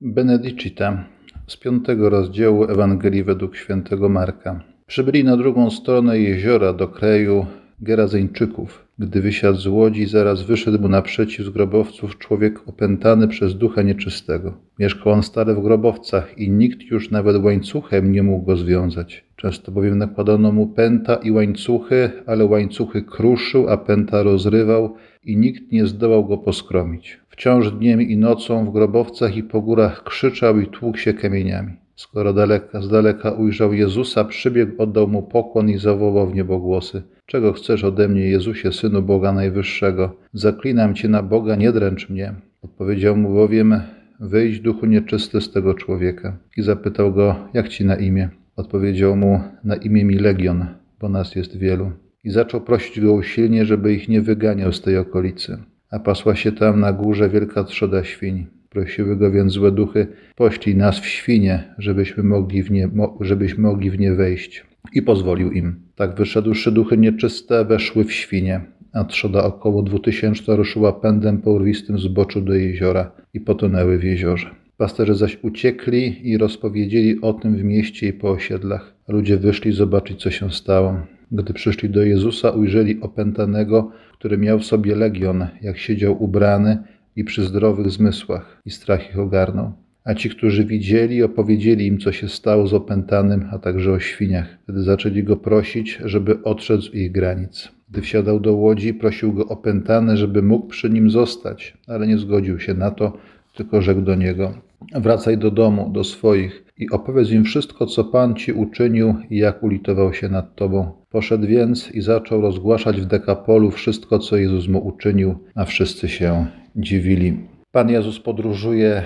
Benedicite z piątego rozdziału Ewangelii według świętego Marka. Przybyli na drugą stronę jeziora do kraju Gerazeńczyków. Gdy wysiadł z łodzi, zaraz wyszedł mu naprzeciw z grobowców człowiek opętany przez ducha nieczystego. Mieszkał on stale w grobowcach i nikt już nawet łańcuchem nie mógł go związać. Często bowiem nakładano mu pęta i łańcuchy, ale łańcuchy kruszył, a pęta rozrywał i nikt nie zdołał go poskromić. Wciąż dniem i nocą w grobowcach i po górach krzyczał i tłukł się kamieniami. Skoro daleka, z daleka ujrzał Jezusa, przybiegł, oddał mu pokłon i zawołał w niebogłosy. Czego chcesz ode mnie, Jezusie, Synu Boga Najwyższego? Zaklinam Cię na Boga, nie dręcz mnie. Odpowiedział mu bowiem, wyjdź duchu nieczysty z tego człowieka. I zapytał go, jak Ci na imię? Odpowiedział mu, na imię mi Legion, bo nas jest wielu. I zaczął prosić go usilnie, żeby ich nie wyganiał z tej okolicy. A pasła się tam na górze wielka trzoda świń. Prosiły go więc złe duchy, poślij nas w świnie, żebyśmy mogli w nie, żebyśmy mogli w nie wejść. I pozwolił im. Tak wyszedłszy duchy nieczyste weszły w świnie, a trzoda około dwutysięczna ruszyła pędem po urwistym zboczu do jeziora i potonęły w jeziorze. Pasterze zaś uciekli i rozpowiedzieli o tym w mieście i po osiedlach. Ludzie wyszli zobaczyć, co się stało. Gdy przyszli do Jezusa, ujrzeli opętanego, który miał w sobie legion, jak siedział ubrany i przy zdrowych zmysłach, i strach ich ogarnął. A ci, którzy widzieli, opowiedzieli im, co się stało z opętanym, a także o świniach. Wtedy zaczęli go prosić, żeby odszedł z ich granic. Gdy wsiadał do łodzi, prosił go opętany, żeby mógł przy nim zostać, ale nie zgodził się na to, tylko rzekł do niego: Wracaj do domu, do swoich i opowiedz im wszystko, co Pan ci uczynił i jak ulitował się nad tobą. Poszedł więc i zaczął rozgłaszać w dekapolu wszystko, co Jezus mu uczynił, a wszyscy się dziwili. Pan Jezus podróżuje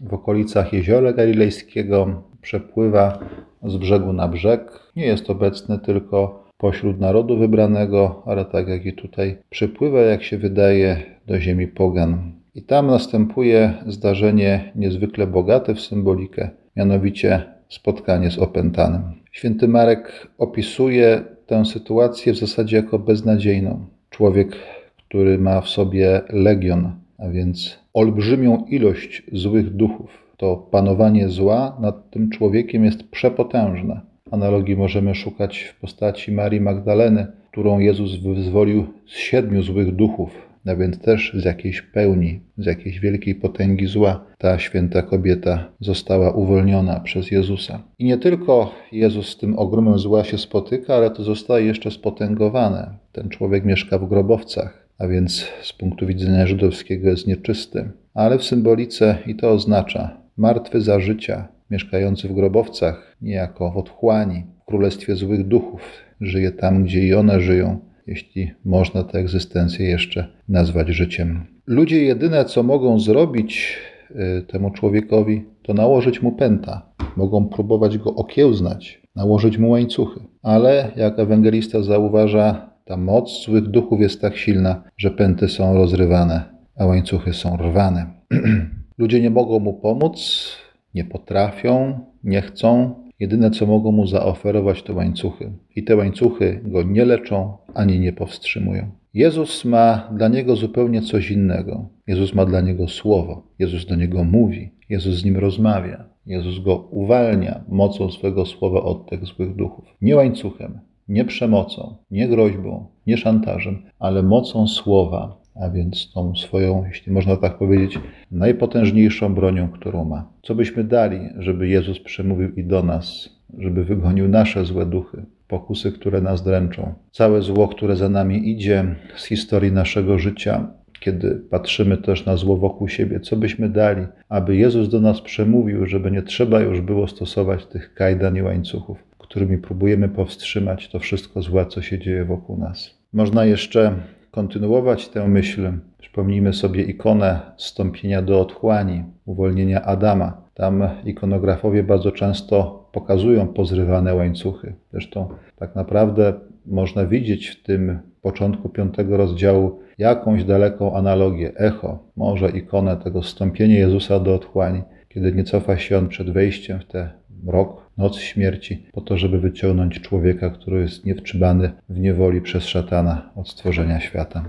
w okolicach jeziora galilejskiego, przepływa z brzegu na brzeg. Nie jest obecny tylko pośród narodu wybranego, ale tak jak i tutaj przypływa, jak się wydaje, do ziemi pogan. I tam następuje zdarzenie niezwykle bogate w symbolikę, mianowicie spotkanie z opętanym. Święty Marek opisuje tę sytuację w zasadzie jako beznadziejną. Człowiek, który ma w sobie legion, a więc olbrzymią ilość złych duchów. To panowanie zła nad tym człowiekiem jest przepotężne. Analogii możemy szukać w postaci Marii Magdaleny, którą Jezus wyzwolił z siedmiu złych duchów, a więc też z jakiejś pełni, z jakiejś wielkiej potęgi zła, ta święta kobieta została uwolniona przez Jezusa. I nie tylko Jezus z tym ogromem zła się spotyka, ale to zostaje jeszcze spotęgowane. Ten człowiek mieszka w grobowcach, a więc z punktu widzenia żydowskiego jest nieczysty. Ale w symbolice i to oznacza martwy za życia, mieszkający w grobowcach, niejako w otchłani, w królestwie złych duchów, żyje tam, gdzie i one żyją, jeśli można tę egzystencję jeszcze nazwać życiem. Ludzie jedyne, co mogą zrobić y, temu człowiekowi, to nałożyć mu pęta. Mogą próbować go okiełznać, nałożyć mu łańcuchy. Ale, jak ewangelista zauważa, ta moc złych duchów jest tak silna, że pęty są rozrywane, a łańcuchy są rwane. Ludzie nie mogą mu pomóc, nie potrafią, nie chcą, Jedyne, co mogą mu zaoferować, to łańcuchy. I te łańcuchy go nie leczą ani nie powstrzymują. Jezus ma dla niego zupełnie coś innego. Jezus ma dla niego słowo. Jezus do niego mówi. Jezus z nim rozmawia. Jezus go uwalnia mocą swego słowa od tych złych duchów. Nie łańcuchem, nie przemocą, nie groźbą, nie szantażem, ale mocą słowa, a więc tą swoją, jeśli można tak powiedzieć, najpotężniejszą bronią, którą ma. Co byśmy dali, żeby Jezus przemówił i do nas, żeby wygonił nasze złe duchy, pokusy, które nas dręczą, całe zło, które za nami idzie z historii naszego życia, kiedy patrzymy też na zło wokół siebie, co byśmy dali, aby Jezus do nas przemówił, żeby nie trzeba już było stosować tych kajdan i łańcuchów, którymi próbujemy powstrzymać to wszystko złe, co się dzieje wokół nas. Można jeszcze kontynuować tę myśl, przypomnijmy sobie ikonę stąpienia do otchłani, uwolnienia Adama. Tam ikonografowie bardzo często pokazują pozrywane łańcuchy. Zresztą tak naprawdę można widzieć w tym początku piątego rozdziału jakąś daleką analogię, echo, może ikonę tego stąpienia Jezusa do otchłani, kiedy nie cofa się on przed wejściem w te mrok, noc śmierci, po to, żeby wyciągnąć człowieka, który jest niewtrzymany w niewoli przez szatana od stworzenia świata.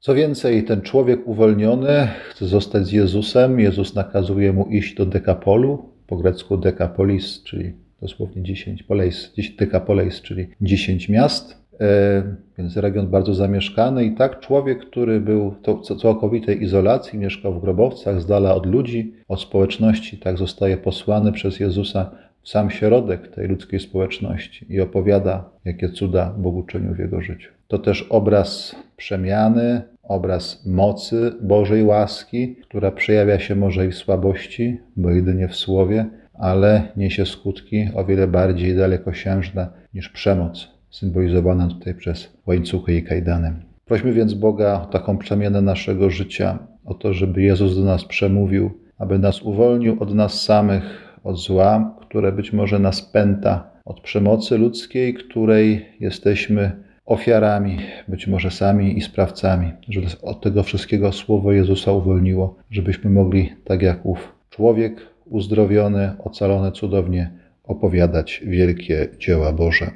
Co więcej, ten człowiek uwolniony chce zostać z Jezusem. Jezus nakazuje mu iść do Dekapolu, po grecku Dekapolis, czyli dosłownie 10 poleis, Dekapoleis, czyli 10 miast. E, więc region bardzo zamieszkany i tak człowiek, który był w całkowitej izolacji, mieszkał w grobowcach, z dala od ludzi, od społeczności, tak zostaje posłany przez Jezusa sam środek tej ludzkiej społeczności i opowiada, jakie cuda Bogu czynił w jego życiu. To też obraz przemiany, obraz mocy Bożej łaski, która przejawia się może i w słabości, bo jedynie w słowie, ale niesie skutki o wiele bardziej dalekosiężne niż przemoc, symbolizowana tutaj przez łańcuchy i kajdany. Prośmy więc Boga o taką przemianę naszego życia, o to, żeby Jezus do nas przemówił, aby nas uwolnił od nas samych, od zła, które być może nas pęta, od przemocy ludzkiej, której jesteśmy ofiarami, być może sami i sprawcami, żeby od tego wszystkiego słowo Jezusa uwolniło, żebyśmy mogli, tak jak ów człowiek uzdrowiony, ocalony cudownie, opowiadać wielkie dzieła Boże.